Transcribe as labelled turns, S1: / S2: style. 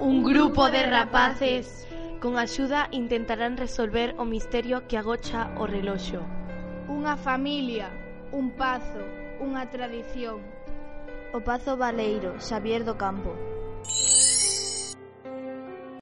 S1: Un grupo de rapaces con axuda intentarán resolver o misterio que agocha o reloxo.
S2: Unha familia, un pazo, unha tradición.
S3: O Pazo Baleiro, Xavier do Campo.